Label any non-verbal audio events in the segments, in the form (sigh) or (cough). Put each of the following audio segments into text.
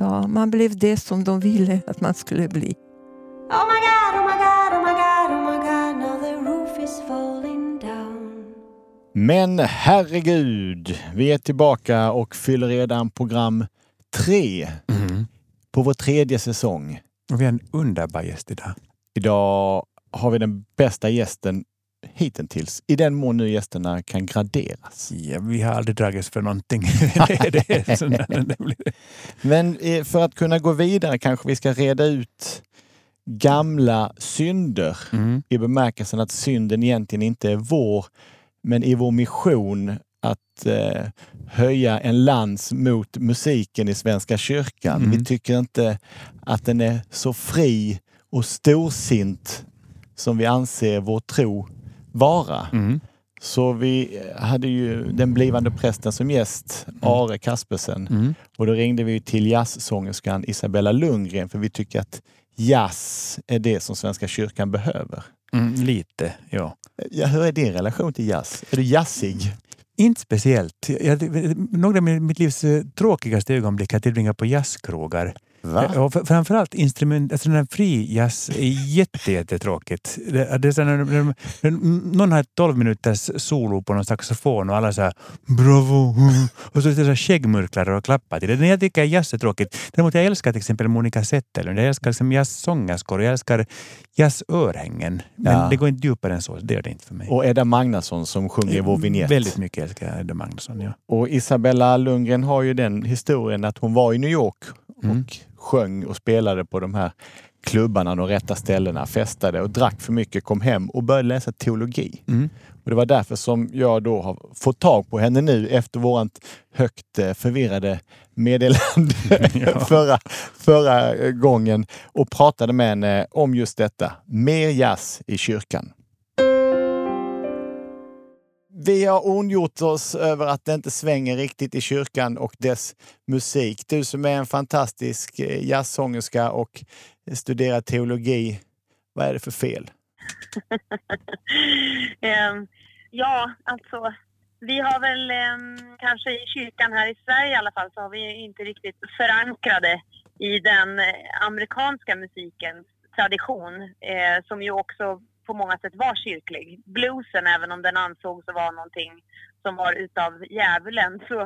Ja, man blev det som de ville att man skulle bli. Oh my god, oh my god, oh my god, oh my god, now the roof is falling down. Men herregud, vi är tillbaka och fyller redan program tre på vår tredje säsong. Och vi har en underbar gäst idag. Idag har vi den bästa gästen hittills, i den mån nu gästerna kan graderas. Ja, vi har aldrig dragits för någonting. (laughs) det, det, Men eh, för att kunna gå vidare kanske vi ska reda ut gamla synder Mm. i bemärkelsen att synden egentligen inte är vår, men i vår mission att eh, höja en lans mot musiken i Svenska kyrkan. Mm. Vi tycker inte att den är så fri och storsint som vi anser vår tro vara. Mm. Så vi hade ju den blivande prästen som gäst, Are Kaspersen. Mm. Och då ringde vi till jazzsångerskan Isabella Lundgren för vi tycker att jazz är det som Svenska kyrkan behöver. Mm, lite, ja. Ja, hur är din relation till jazz? Är du jazzig? Inte speciellt. Jag, några av mitt livs tråkigaste ögonblick har tillbringat på jazzkrogar. Va? Och fr- framförallt instrument, alltså den här fri jazz är jätte, jättetråkigt. Det, det är så när, när, när någon har ett 12 minuters solo på någon saxofon och alla så här bravo mm", och så så skäggmurklare och klappar till det. Jag tycker jazz är tråkigt. Däremot jag älskar till exempel Monica Zetterlund. Jag älskar liksom jazzsångerskor och jag älskar jazzörhängen. Men Ja. det går inte djupare än så. Det gör det inte för mig. Och Edda Magnusson som sjunger vår vignett. Väldigt mycket älskar jag Edda Magnusson. Ja. Och Isabella Lundgren har ju den historien att hon var i New York och Mm. Sjöng och spelade på de här klubbarna, de rätta ställena, festade och drack för mycket, kom hem och började läsa teologi. Mm. Och det var därför som jag då har fått tag på henne nu efter vårt högt eh, förvirrade meddelande Ja. (laughs) (laughs) förra, förra eh, gången och pratade med henne om just detta. Mer jazz i kyrkan. Vi har ondgjort oss över att det inte svänger riktigt i kyrkan och dess musik. Du som är en fantastisk eh, jazzsångerska och studerar teologi, vad är det för fel? (laughs) Ehm, ja, alltså vi har väl ehm, kanske i kyrkan här i Sverige i alla fall så har vi inte riktigt förankrade i den eh, amerikanska musikens tradition eh, som ju också på många sätt var kyrklig. Bluesen, även om den ansågs vara någonting som var utav djävulen så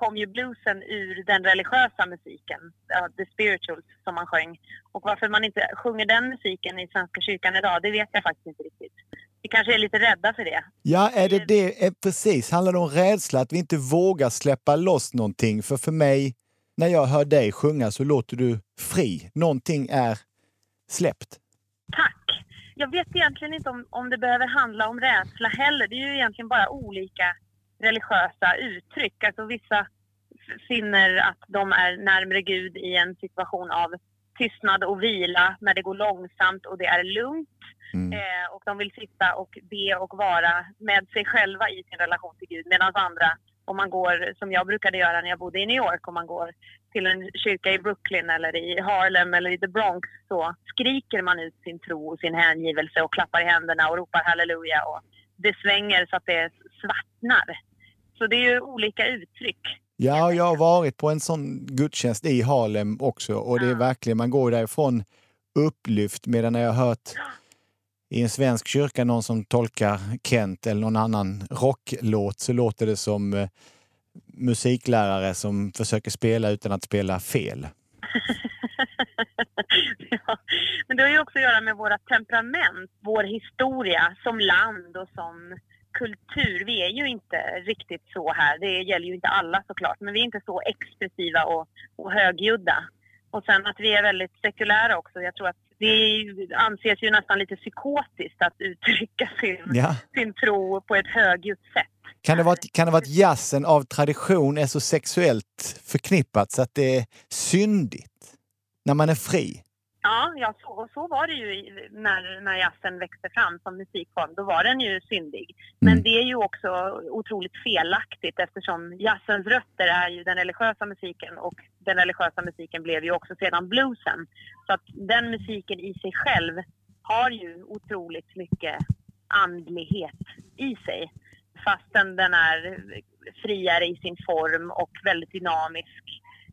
kom ju bluesen ur den religiösa musiken, ja, the spirituals som man sjöng. Och varför man inte sjunger den musiken i Svenska kyrkan idag, det vet jag faktiskt inte riktigt. Vi kanske är lite rädda för det. Ja, är det det? Eh, Precis. Handlar det om rädsla att vi inte vågar släppa loss någonting? För för mig, när jag hör dig sjunga så låter du fri. Någonting är släppt. Tack! Jag vet egentligen inte om, om det behöver handla om rädsla heller. Det är ju egentligen bara olika religiösa uttryck. Alltså vissa finner att de är närmare Gud i en situation av tystnad och vila när det går långsamt och det är lugnt. Mm. Eh, och de vill sitta och be och vara med sig själva i sin relation till Gud. Medan andra, om man går, som jag brukade göra när jag bodde i New York, om man går till en kyrka i Brooklyn eller i Harlem eller i The Bronx så skriker man ut sin tro och sin hängivelse och klappar i händerna och ropar halleluja och det svänger så att det svartnar. Så det är ju olika uttryck. Ja, jag har varit på en sån gudstjänst i Harlem också och det är verkligen, man går därifrån upplyft medan jag har hört i en svensk kyrka någon som tolkar Kent eller någon annan rocklåt så låter det som eh, musiklärare som försöker spela utan att spela fel. (laughs) ja. Men det har ju också att göra med våra temperament, vår historia som land och som kultur. Vi är ju inte riktigt så här. Det gäller ju inte alla såklart, men vi är inte så expressiva och, och högljudda. Och sen att vi är väldigt sekulära också. Jag tror att det anses ju nästan lite psykotiskt att uttrycka sin, Ja. sin tro på ett högljutt sätt. Kan det, vara att, kan det vara att jazzen av tradition är så sexuellt förknippat så att det är syndigt när man är fri? Ja, ja så, och så var det ju när, när jazzen växte fram som musikform. Då var den ju syndig. Men Mm. det är ju också otroligt felaktigt eftersom jazzens rötter är ju den religiösa musiken och den religiösa musiken blev ju också sedan bluesen. Så att den musiken i sig själv har ju otroligt mycket andlighet i sig. Fastän den är friare i sin form och väldigt dynamisk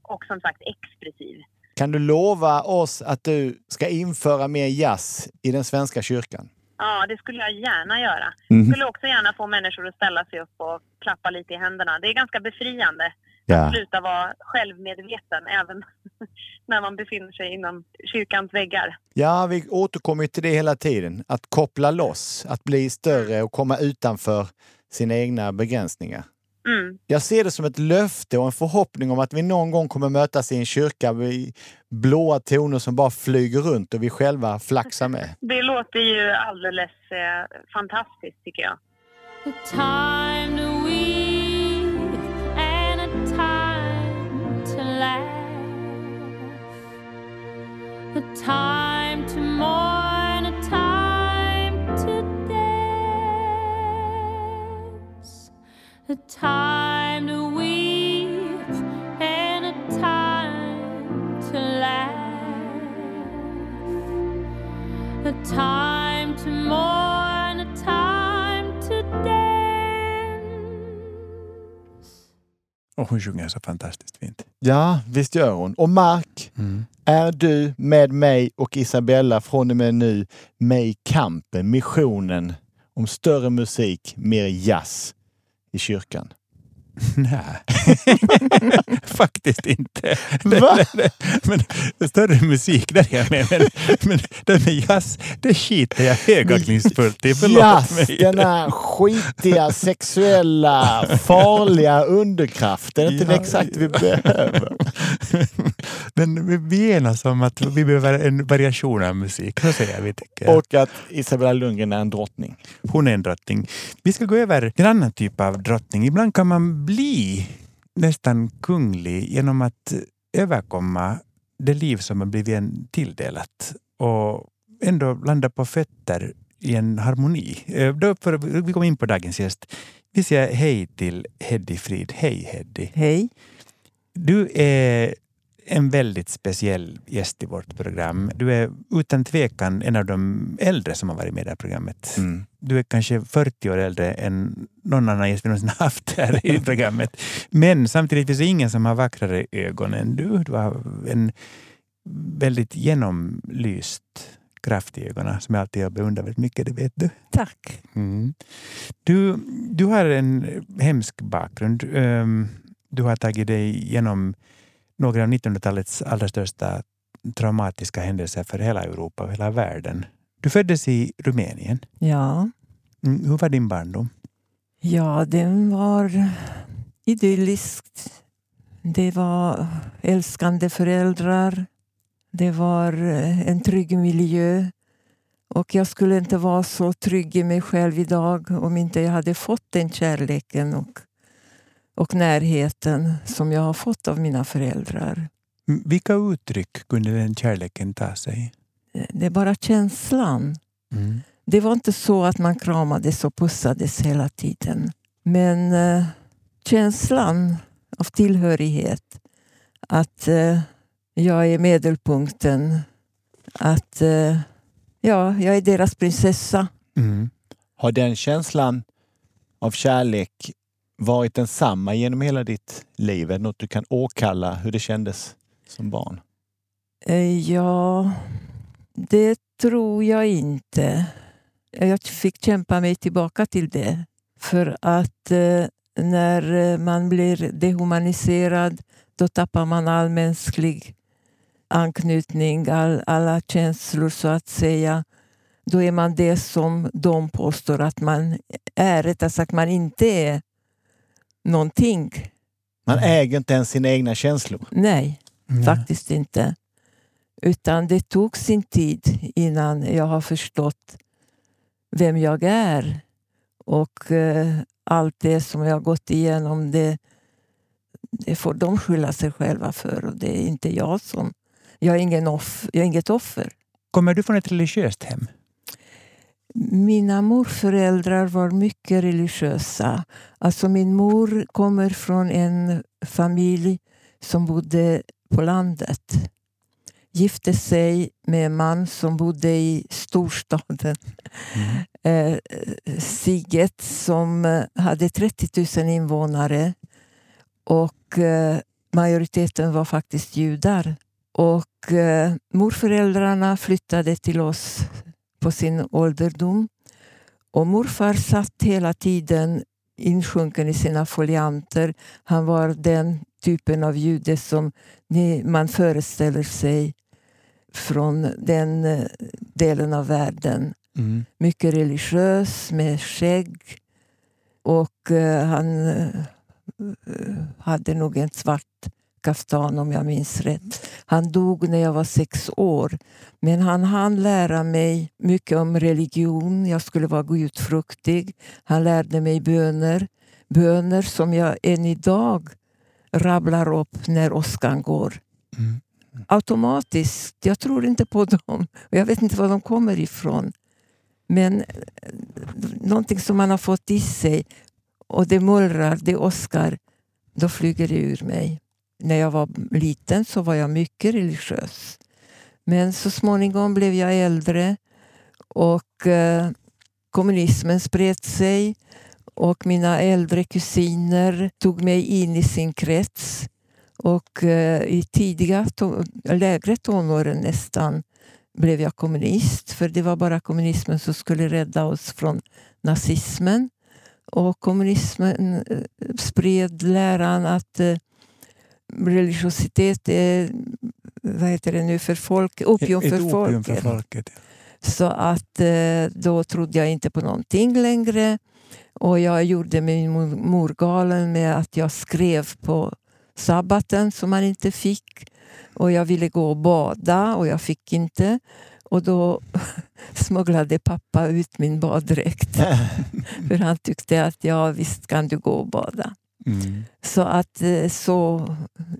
och som sagt expressiv. Kan du lova oss att du ska införa mer jazz i den svenska kyrkan? Ja, det skulle jag gärna göra. Mhm. Jag skulle också gärna få människor att ställa sig upp och klappa lite i händerna. Det är ganska befriande. Ja. Sluta vara självmedveten även (laughs) när man befinner sig inom kyrkans väggar. Ja, vi återkommer till det hela tiden. Att koppla loss, att bli större och komma utanför sina egna begränsningar. Mm. Jag ser det som ett löfte och en förhoppning om att vi någon gång kommer mötas i en kyrka med blåa toner som bara flyger runt och vi själva flaxar med. Det låter ju alldeles eh, fantastiskt tycker jag. Och hon sjunger så fantastiskt fint. Ja, visst gör hon. Och Mark, är du med mig och Isabella från och med nu med i kampen, missionen om större musik, mer jazz i kyrkan? (laughs) Nej, (laughs) faktiskt inte. Va? (laughs) men större musik, där är jag med. Men, men det med jazz, det skiter jag högaktningsfullt i. Förlåt Jazz, mig. den här skitiga, sexuella, farliga underkraften. Är inte det Ja, exakt vi behöver? Men vi- enas om att vi behöver en variation av musik. Så säger vi, tycker. Och att Isabella Lundgren är en drottning. Hon är en drottning. Vi ska gå över till en annan typ av drottning. Ibland kan man bli nästan kunglig genom att överkomma det liv som har blivit en tilldelat och ändå landa på fötter i en harmoni. Eh, Då för, vi kommer in på dagens gäst. Vi säger hej till Heddy Frid. Hej Heddy! Hej. Du är en väldigt speciell gäst i vårt program. Du är utan tvekan en av de äldre som har varit med i det här programmet. Mm. Du är kanske 40 år äldre än någon annan gäst vi någonsin haft här i (laughs) programmet. Men samtidigt finns det ingen som har vackrare ögon än du. Du har en väldigt genomlyst kraft i ögonen som jag alltid har beundrat väldigt mycket, det vet du. Tack. Mm. Du, du har en hemsk bakgrund. Ehm, Du har tagit dig igenom några av 1900-talets allra största traumatiska händelser för hela Europa och hela världen. Du föddes i Rumänien. Ja. Mm, Hur var din barndom? ja, den var idyllisk. Det var älskande föräldrar. Det var eh, en trygg miljö. Och jag skulle inte vara så trygg i mig själv idag om inte jag hade fått den kärleken och, och närheten som jag har fått av mina föräldrar. Vilka uttryck kunde den kärleken ta sig? Det är bara känslan. Mm. Det var inte så att man kramades och pussades hela tiden. Men eh, känslan av tillhörighet. Att eh, jag är medelpunkten. Att eh, ja, jag är deras prinsessa. Mm. Har den känslan av kärlek varit densamma genom hela ditt liv? Är det något du kan åkalla hur det kändes som barn? Eh, ja, det tror jag inte. Eh, jag fick kämpa mig tillbaka till det. För att eh, när man blir dehumaniserad då tappar man all mänsklig anknytning, all, alla känslor så att säga. Då är man det som de påstår att man är. Rättare sagt, man inte är någonting. Man äger inte ens sina egna känslor. Nej. Mm. Faktiskt inte. Utan det tog sin tid innan jag har förstått vem jag är. Och eh, allt det som jag har gått igenom, det, det får de skylla sig själva för. Och det är inte jag som... Jag är, ingen off, jag är inget offer. Kommer du från ett religiöst hem? Mina morföräldrar var mycket religiösa. Alltså min mor kommer från en familj som bodde på landet. Gifte sig med en man som bodde i storstaden. Eh, Siget som eh, hade 30 000 invånare. Och eh, majoriteten var faktiskt judar. Och morföräldrarna flyttade till oss på sin ålderdom. Och morfar satt hela tiden insjunken i sina folianter. Han var den typen av jude som man föreställer sig från den eh, delen av världen. Mm. Mycket religiös, med skägg. Och eh, han eh, hade nog en svart kaftan om jag minns rätt. Han dog när jag var sex år. Men han hann lära mig mycket om religion. Jag skulle vara gudfruktig. Han lärde mig böner. Böner som jag än idag rabblar upp när åskan går. Mm. Automatiskt. Jag tror inte på dem. Och jag vet inte var de kommer ifrån. Men eh, någonting som man har fått i sig och det mullrar, det åskar, då flyger det ur mig. När jag var liten så var jag mycket religiös. Men så småningom blev jag äldre och eh, kommunismen spred sig och mina äldre kusiner tog mig in i sin krets. Och eh, i tidiga, to- lägre tonåren nästan blev jag kommunist. För det var bara kommunismen som skulle rädda oss från nazismen. Och kommunismen eh, spred läran att eh, religiositet är vad heter det nu, för folk, opium Ett för opium folket. för folket. Så att eh, då trodde jag inte på någonting längre. Och jag gjorde min mor galen med att jag skrev på sabbaten som man inte fick. Och jag ville gå och bada och jag fick inte. Och då (laughs) smugglade pappa ut min baddräkt. (laughs) För han tyckte att ja, visst kan du gå och bada. Mm. Så att eh, så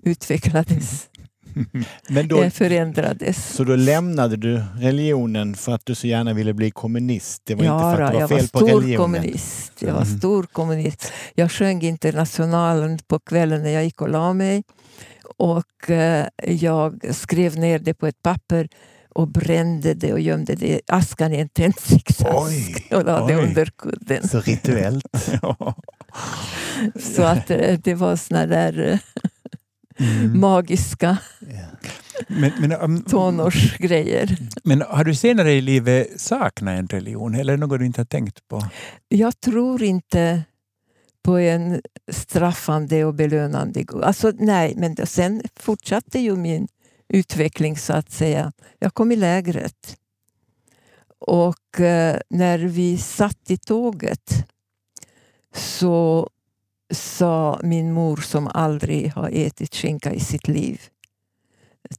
utvecklades, (laughs) Men då, det förändrades. så då lämnade du religionen för att du så gärna ville bli kommunist? Det var inte för att det var fel var på stor religionen? kommunist. Jag var Mm. stor kommunist. Jag sjöng Internationalen på kvällen när jag gick och la mig. Och eh, jag skrev ner det på ett papper och brände det och gömde det i askan i en tändsticksask och la det oj. under kudden. Så rituellt. Ja. (laughs) (laughs) Så att eh, det var såna där eh, Mm. magiska Men, men, um, tonårsgrejer. men har du senare i livet saknat en religion eller något du inte har tänkt på? Jag tror inte på en straffande och belönande Gud. Alltså, nej, men sen fortsatte ju min utveckling så att säga. Jag kom i lägret. Och eh, när vi satt i tåget så sa min mor som aldrig har ätit skinka i sitt liv.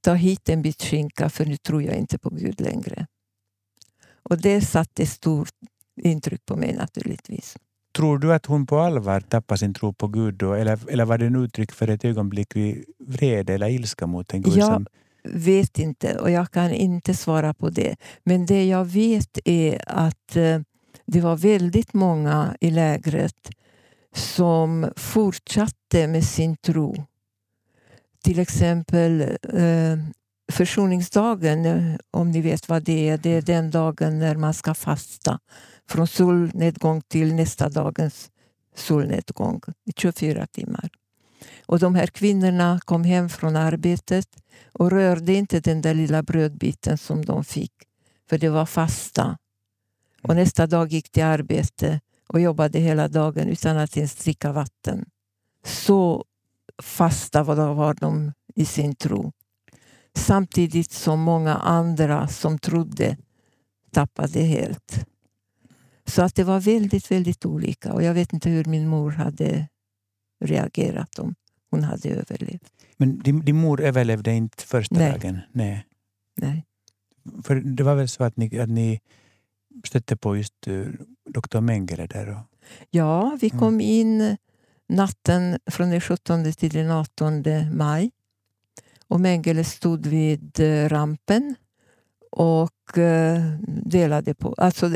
Ta hit en bit skinka för nu tror jag inte på Gud längre. Och det satte stort intryck på mig naturligtvis. Tror du att hon på allvar tappade sin tro på Gud då? Eller, eller var det en uttryck för ett ögonblick vrede eller ilska mot en Gud? Ja. Som, vet inte och jag kan inte svara på det. Men det jag vet är att eh, det var väldigt många i lägret som fortsatte med sin tro. Till exempel eh, försoningsdagen, eh, om ni vet vad det är. Det är den dagen när man ska fasta från solnedgång till nästa dagens solnedgång i 24 timmar. Och de här kvinnorna kom hem från arbetet och rörde inte den där lilla brödbiten som de fick. För det var fasta. Och nästa dag gick de arbete och jobbade hela dagen utan att ens dricka vatten. Så fasta var de i sin tro. Samtidigt som många andra som trodde tappade helt. Så att det var väldigt, väldigt olika. Och jag vet inte hur min mor hade reagerat om hon hade överlevt. men din, din mor överlevde inte första Nej. dagen? Nej. Nej. För det var väl så att ni, att ni stötte på just uh, doktor Mengele där? Och, Ja, vi Mm. kom in natten från den 17 till den 18 maj. Och Mengele stod vid eh, rampen och eh, delade på... Alltså,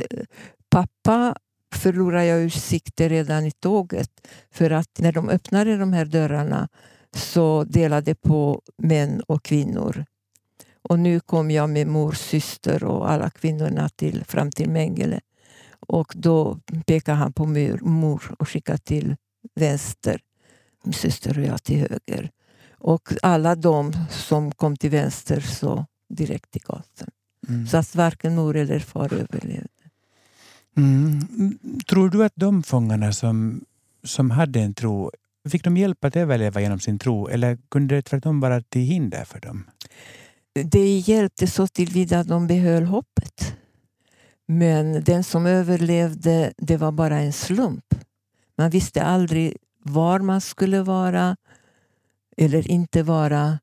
pappa förlorade jag ur sikte redan i tåget. För att när de öppnade de här dörrarna så delade på män och kvinnor. Och nu kom jag med mors syster och alla kvinnorna till, fram till Mengele. Och då pekade han på mor, mor och skickade till vänster. Min syster och jag till höger. Och alla de som kom till vänster så direkt till gasen. Mm. Så att varken mor eller far överlevde. Mm. Tror du att de fångarna som, som hade en tro, fick de hjälp att överleva genom sin tro eller kunde det tvärtom vara till hinder för dem? Det hjälpte så tillvida att de behöll hoppet. Men den som överlevde, det var bara en slump. Man visste aldrig var man skulle vara eller inte vara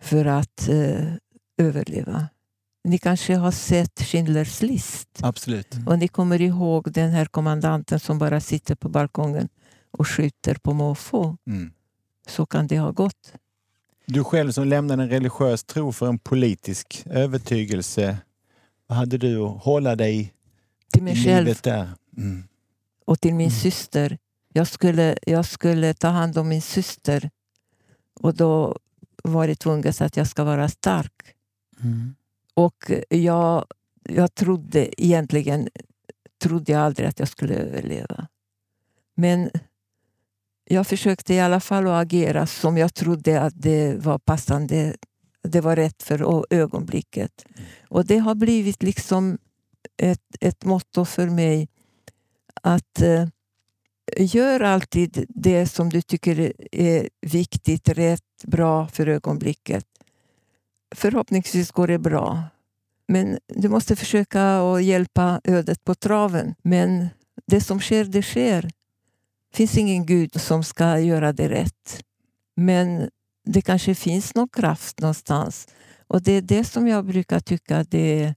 för att eh, överleva. Ni kanske har sett Schindlers list Absolut. och ni kommer ihåg den här kommandanten som bara sitter på balkongen och skjuter på måfå. Mm. Så kan det ha gått. Du själv som lämnade en religiös tro för en politisk övertygelse. Vad hade du att hålla dig Till i mig själv livet där? Mm. och till min Mm. syster. Jag skulle, jag skulle ta hand om min syster och då var det tvunget att jag ska vara stark. Mm. Och jag, jag trodde egentligen trodde jag aldrig att jag skulle överleva. Men jag försökte i alla fall att agera som jag trodde att det var passande. Det var rätt för ögonblicket. Och det har blivit liksom ett, ett motto för mig att eh, gör alltid det som du tycker är viktigt, rätt, bra för ögonblicket. Förhoppningsvis går det bra. Men du måste försöka att hjälpa ödet på traven. Men det som sker, det sker. Det finns ingen Gud som ska göra det rätt. Men det kanske finns någon kraft någonstans. Och det är det som jag brukar tycka det är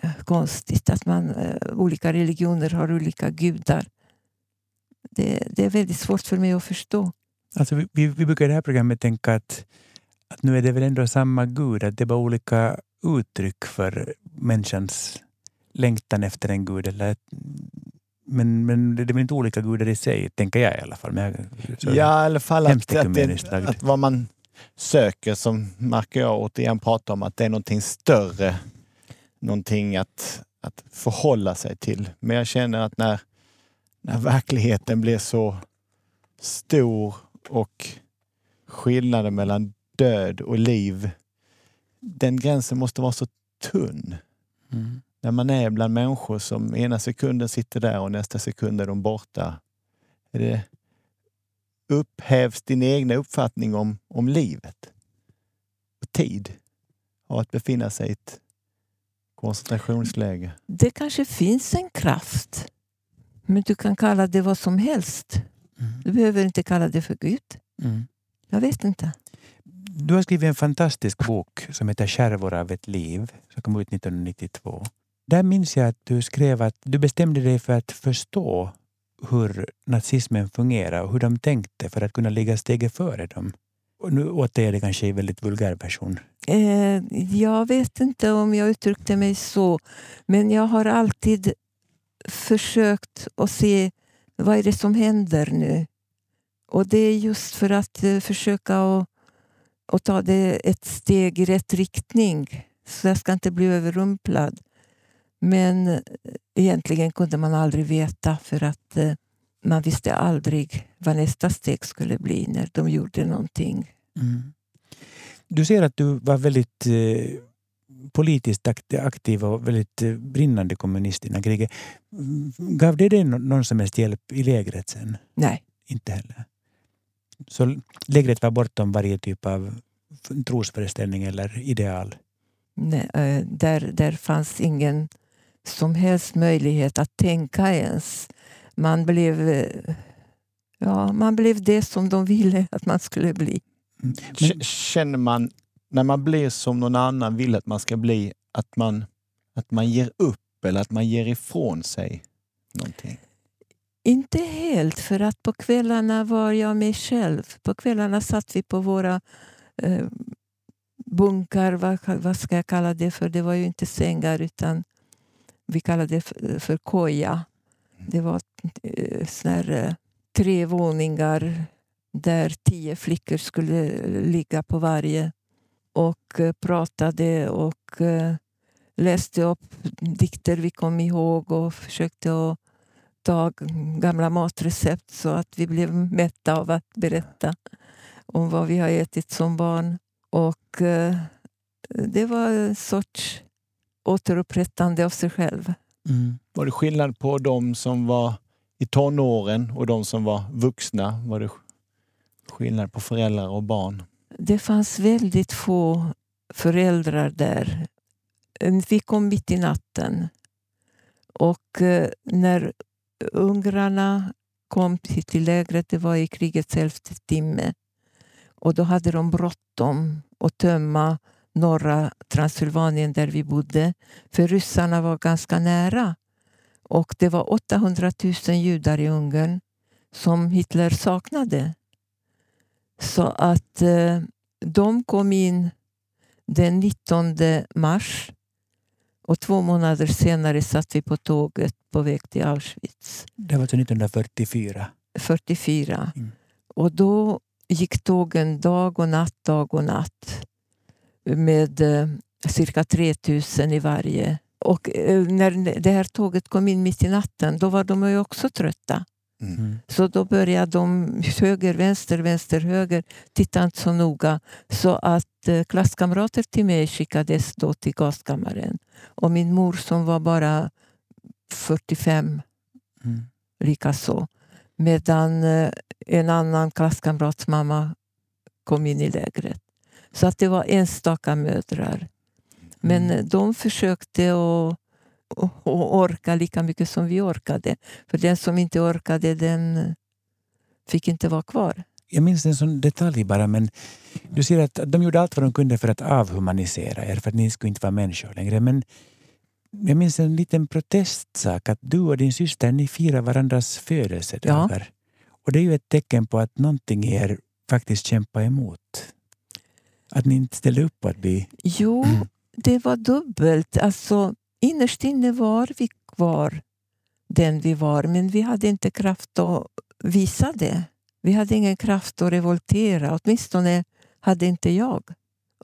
eh, konstigt. Att man, eh, olika religioner har olika gudar. Det, det är väldigt svårt för mig att förstå. Alltså vi, vi, vi brukar i det här programmet tänka att, att nu är det väl ändå samma Gud, att det är bara olika uttryck för människans längtan efter en Gud. Eller, men, men det är väl inte olika gudar i sig, tänker jag i alla fall. Men jag, Ja, i alla fall att, att, det, att vad man söker, som Mark och jag återigen pratar om, att det är någonting större. Någonting att, att förhålla sig till. Men jag känner att när, när verkligheten blir så stor och skillnaden mellan död och liv, den gränsen måste vara så tunn. Mm. När man är bland människor som ena sekunden sitter där och nästa sekund är de borta. Är det, upphävs din egna uppfattning om, om livet och tid av att befinna sig i ett koncentrationsläge? Det kanske finns en kraft. Men du kan kalla det vad som helst. Mm. Du behöver inte kalla det för Gud. Mm. Jag vet inte. Du har skrivit en fantastisk bok som heter Skärvor av ett liv, som kom ut 1992. Där minns jag att du skrev att du bestämde dig för att förstå hur nazismen fungerar och hur de tänkte för att kunna ligga steget före dem. Och nu återger jag det kanske i väldigt vulgär version. Eh, jag vet inte om jag uttryckte mig så. Men jag har alltid försökt att se vad är det som händer nu. Och det är just för att eh, försöka att, att ta det ett steg i rätt riktning. Så jag ska inte bli överrumplad. Men eh, egentligen kunde man aldrig veta för att eh, man visste aldrig vad nästa steg skulle bli när de gjorde någonting. Mm. Du ser att du var väldigt eh, politiskt akt- aktiv och väldigt eh, brinnande kommunist innan kriget. Mm, Gav det dig nå- någon som helst hjälp i lägret sen? Nej. Inte heller. Så lägret var bortom varje typ av trosföreställning eller ideal. Nej, där, där fanns ingen som helst möjlighet att tänka ens. Man blev, eh, ja, man blev det som de ville att man skulle bli. Men- K- Känner man, när man blir som någon annan vill att man ska bli, att man, att man ger upp eller att man ger ifrån sig någonting? Inte helt, för att på kvällarna var jag mig själv. På kvällarna satt vi på våra eh, bunkar, vad, vad ska jag kalla det för? Det var ju inte sängar utan vi kallade det för, koja. Det var eh, såna här, eh, tre våningar där tio flickor skulle ligga på varje och eh, pratade och läste upp dikter vi kom ihåg och försökte att ta gamla matrecept så att vi blev mätta av att berätta. om vad vi har ätit som barn. Och det var en sorts återupprättande av sig själv. Mm. Var det skillnad på de som var i tonåren och de som var vuxna? Var det skillnad på föräldrar och barn? Det fanns väldigt få föräldrar där. Vi kom mitt i natten. Och eh, när ungrarna kom till lägret, det var i krigets elfte timme. Och då hade de bråttom att tömma norra Transylvanien där vi bodde. För ryssarna var ganska nära. Och det var 800 000 judar i Ungern som Hitler saknade. Så att eh, de kom in den 19 mars och två månader senare satt vi på tåget på väg till Auschwitz. Det var alltså 1944. 44. Mm. Och då gick tågen dag och natt, dag och natt. Med eh, cirka 3000 i varje. Och eh, när det här tåget kom in mitt i natten, då var de ju också trötta. Mm. Så då började de höger, vänster, vänster, höger. Titta inte så noga. Så att eh, klasskamrater till mig skickades då till gaskammaren. Och min mor som var bara 45 Mm. likaså. Medan en annan klasskamrats mamma kom in i lägret. Så att det var enstaka mödrar. Men Mm. de försökte att att orka lika mycket som vi orkade. För den som inte orkade den fick inte vara kvar. Jag minns en sån detalj bara, men du ser att de gjorde allt vad de kunde för att avhumanisera er, för att ni skulle inte vara människor längre. Men jag minns en liten protestsak, att du och din syster ni firar varandras födelsedagar. Och det är ju ett tecken på att någonting i er faktiskt kämpar emot. Att ni inte ställde upp på att bli... Jo, det var dubbelt. Alltså, innerst inne var vi kvar den vi var, men vi hade inte kraft att visa det. Vi hade ingen kraft att revoltera, åtminstone hade inte jag.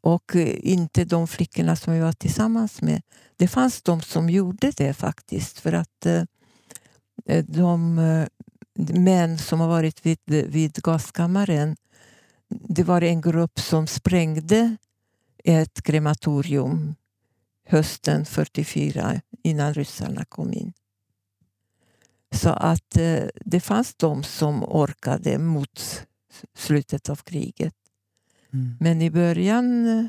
Och eh, inte de flickorna som vi var tillsammans med. Det fanns de som gjorde det faktiskt, för att eh, eh, de män som har varit vid, vid gaskammaren, det var en grupp som sprängde ett krematorium hösten 44 innan ryssarna kom in. Så att eh, det fanns de som orkade mot slutet av kriget. Mm. Men i början eh,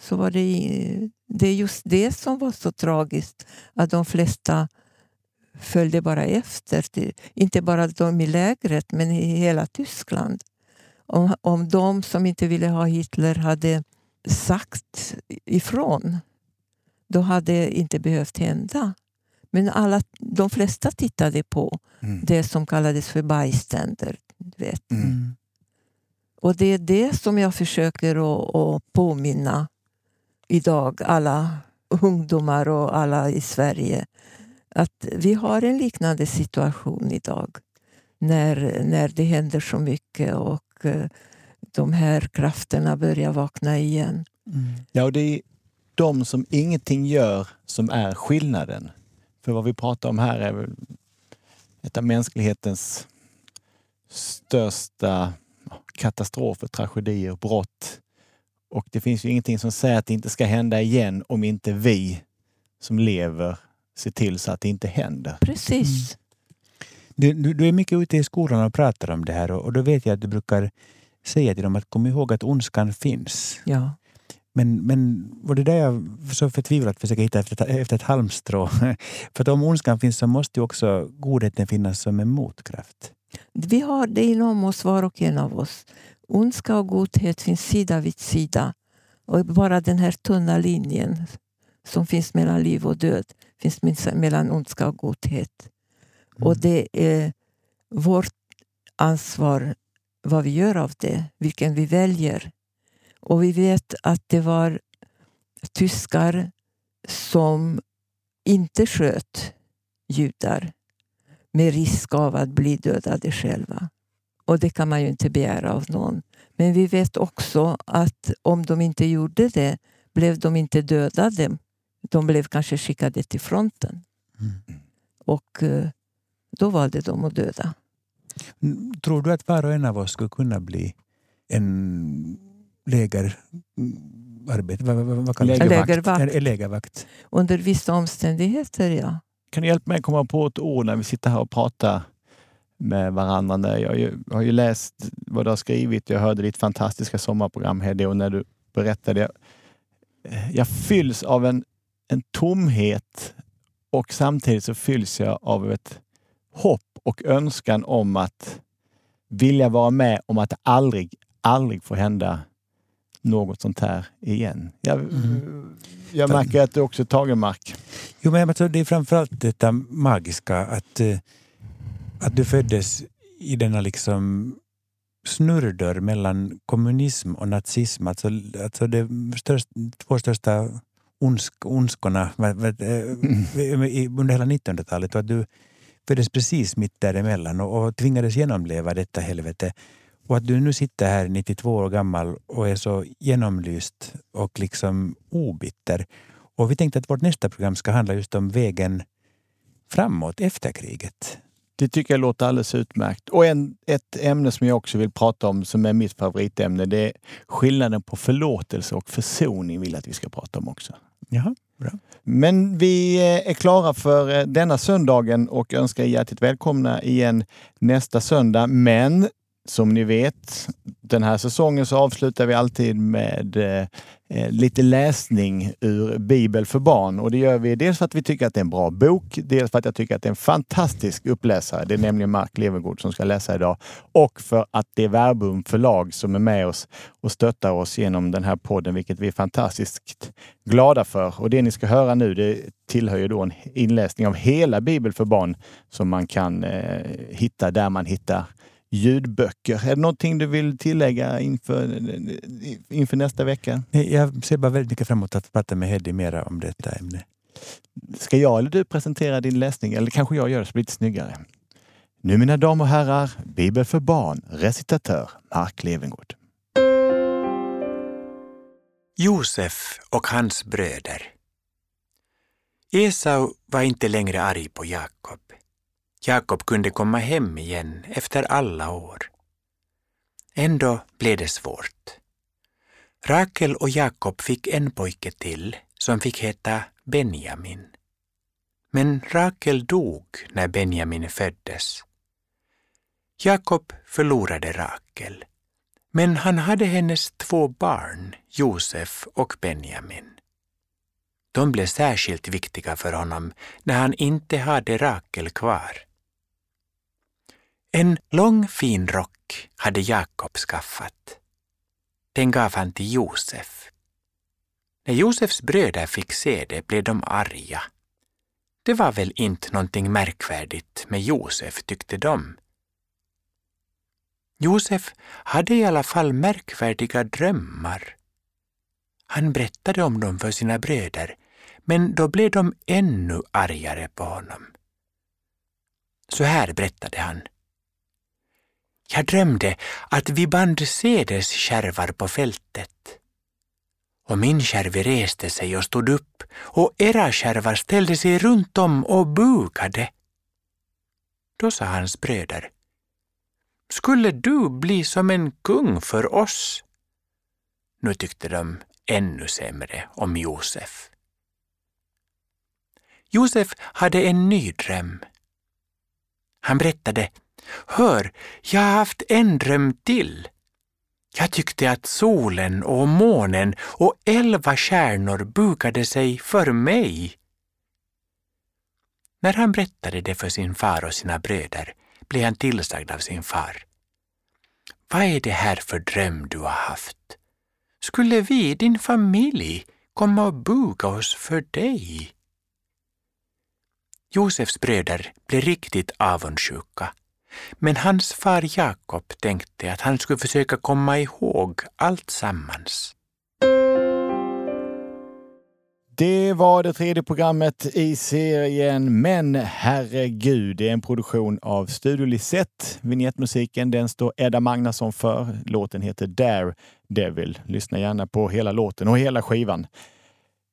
så var det, det är just det som var så tragiskt. Att de flesta följde bara efter. Inte bara de i lägret, men i hela Tyskland. Om, om de som inte ville ha Hitler hade sagt ifrån, då hade det inte behövt hända. Men alla, de flesta tittade på Mm. det som kallades för bystander. Vet. Mm. Mm. Och det är det som jag försöker att, att påminna idag, alla ungdomar och alla i Sverige. Att vi har en liknande situation idag. När, när det händer så mycket och de här krafterna börjar vakna igen. Mm. Ja, och det är de som ingenting gör som är skillnaden. För vad vi pratar om här är väl ett av mänsklighetens största katastrofer, tragedier, brott. Och det finns ju ingenting som säger att det inte ska hända igen om inte vi som lever ser till så att det inte händer. Precis. Du, du, du är mycket ute i skolan och pratar om det här och, och då vet jag att du brukar säga till dem att kom ihåg att ondskan finns. Ja. Men, men var det där jag så förtvivlat försöker hitta efter, ett- efter ett halmstrå? (laughs) För att om ondskan finns så måste ju också godheten finnas som en motkraft. Vi har det inom oss, var och en av oss. Ondska och godhet finns sida vid sida. Och bara den här tunna linjen som finns mellan liv och död finns mellan ondska och godhet. Och det är vårt ansvar vad vi gör av det, vilken vi väljer. Och vi vet att det var tyskar som inte sköt judar med risk av att bli dödade själva. Och det kan man ju inte begära av någon. Men vi vet också att om de inte gjorde det blev de inte dödade. De blev kanske skickade till fronten. Mm. Och eh, då valde de att döda. Mm, Tror du att var och en av oss skulle kunna bli en lägerarbete, vad, vad, vad kallas Lägervakt. Lägervakt. Lägervakt. Under vissa omständigheter, ja. Kan du hjälpa mig att komma på ett ord när vi sitter här och pratar med varandra? Jag har ju, har ju läst vad du har skrivit. Jag hörde ditt fantastiska sommarprogram Hedde och när du berättade. Jag, jag fylls av en, en tomhet och samtidigt så fylls jag av ett hopp och önskan om att vilja vara med om att det aldrig, aldrig får hända något sånt här igen. Jag, jag märker att du också är tagen mark. Jo, men det är framförallt detta magiska att, eh, att du föddes i denna liksom snurrdörr mellan kommunism och nazism. Alltså, alltså de störst, två största ondsk, ondskorna eh, i- under hela 1900-talet. Och att du föddes precis mitt däremellan och, och tvingades genomleva detta helvete. Och att du nu sitter här 92 år gammal och är så genomlyst och liksom obitter. Och vi tänkte att vårt nästa program ska handla just om vägen framåt efter kriget. Det tycker jag låter alldeles utmärkt. Och en, ett ämne som jag också vill prata om som är mitt favoritämne det är skillnaden på förlåtelse och försoning vill jag att vi ska prata om också. Jaha, bra. Men vi eh, är klara för eh, denna söndagen och önskar er hjärtligt välkomna igen nästa söndag. Men som ni vet, den här säsongen så avslutar vi alltid med eh, eh, lite läsning ur Bibel för barn. Och det gör vi dels för att vi tycker att det är en bra bok, dels för att jag tycker att det är en fantastisk uppläsare. Det är nämligen Mark Levengood som ska läsa idag. Och för att det är Verbum förlag som är med oss och stöttar oss genom den här podden, vilket vi är fantastiskt glada för. Och det ni ska höra nu, det tillhör ju då en inläsning av hela Bibel för barn som man kan eh, hitta där man hittar ljudböcker. Är det någonting du vill tillägga inför, inför nästa vecka? Nej, Jag ser bara väldigt mycket fram emot att prata med Heddy mera om detta ämne. Ska jag eller du presentera din läsning? Eller kanske jag gör det så blir det lite snyggare. Nu mina damer och herrar, Bibel för barn, recitatör Mark Levengood. Josef och hans bröder. Esau var inte längre arg på Jakob. Jakob kunde komma hem igen efter alla år. Ändå blev det svårt. Rakel och Jakob fick en pojke till som fick heta Benjamin. Men Rakel dog när Benjamin föddes. Jakob förlorade Rakel. Men han hade hennes två barn, Josef och Benjamin. De blev särskilt viktiga för honom när han inte hade Rakel kvar. En lång fin rock hade Jakob skaffat. Den gav han till Josef. När Josefs bröder fick se det blev de arga. Det var väl inte någonting märkvärdigt med Josef, tyckte de. Josef hade i alla fall märkvärdiga drömmar. Han berättade om dem för sina bröder, men då blev de ännu argare på honom. Så här berättade han. Jag drömde att vi band sädeskärvar på fältet. Och min kärve reste sig och stod upp och era kärvar ställde sig runt om och bukade. Då sa hans bröder skulle du bli som en kung för oss? Nu tyckte de ännu sämre om Josef. Josef hade en ny dröm. Han berättade, hör, jag har haft en dröm till. Jag tyckte att solen och månen och elva stjärnor bukade sig för mig. När han berättade det för sin far och sina bröder blev han tillsagd av sin far. Vad är det här för dröm du har haft? Skulle vi, din familj, komma och buga oss för dig? Josefs bröder blev riktigt avundsjuka. Men hans far Jakob tänkte att han skulle försöka komma ihåg allt sammans. Det var det tredje programmet i serien Men herregud, det är en produktion av Studio Lisette. Vignettmusiken den står Edda Magnusson för. Låten heter Dare Devil. Lyssna gärna på hela låten och hela skivan.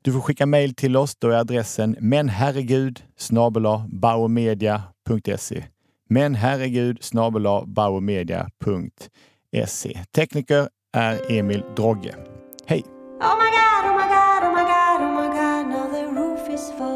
Du får skicka mejl till oss. Då är adressen menherregud snabel men herregud snabel bauermedia.se. Tekniker är Emil Drogge. Hej! Oh my God, oh my God, oh my God, oh my God, now the roof is full.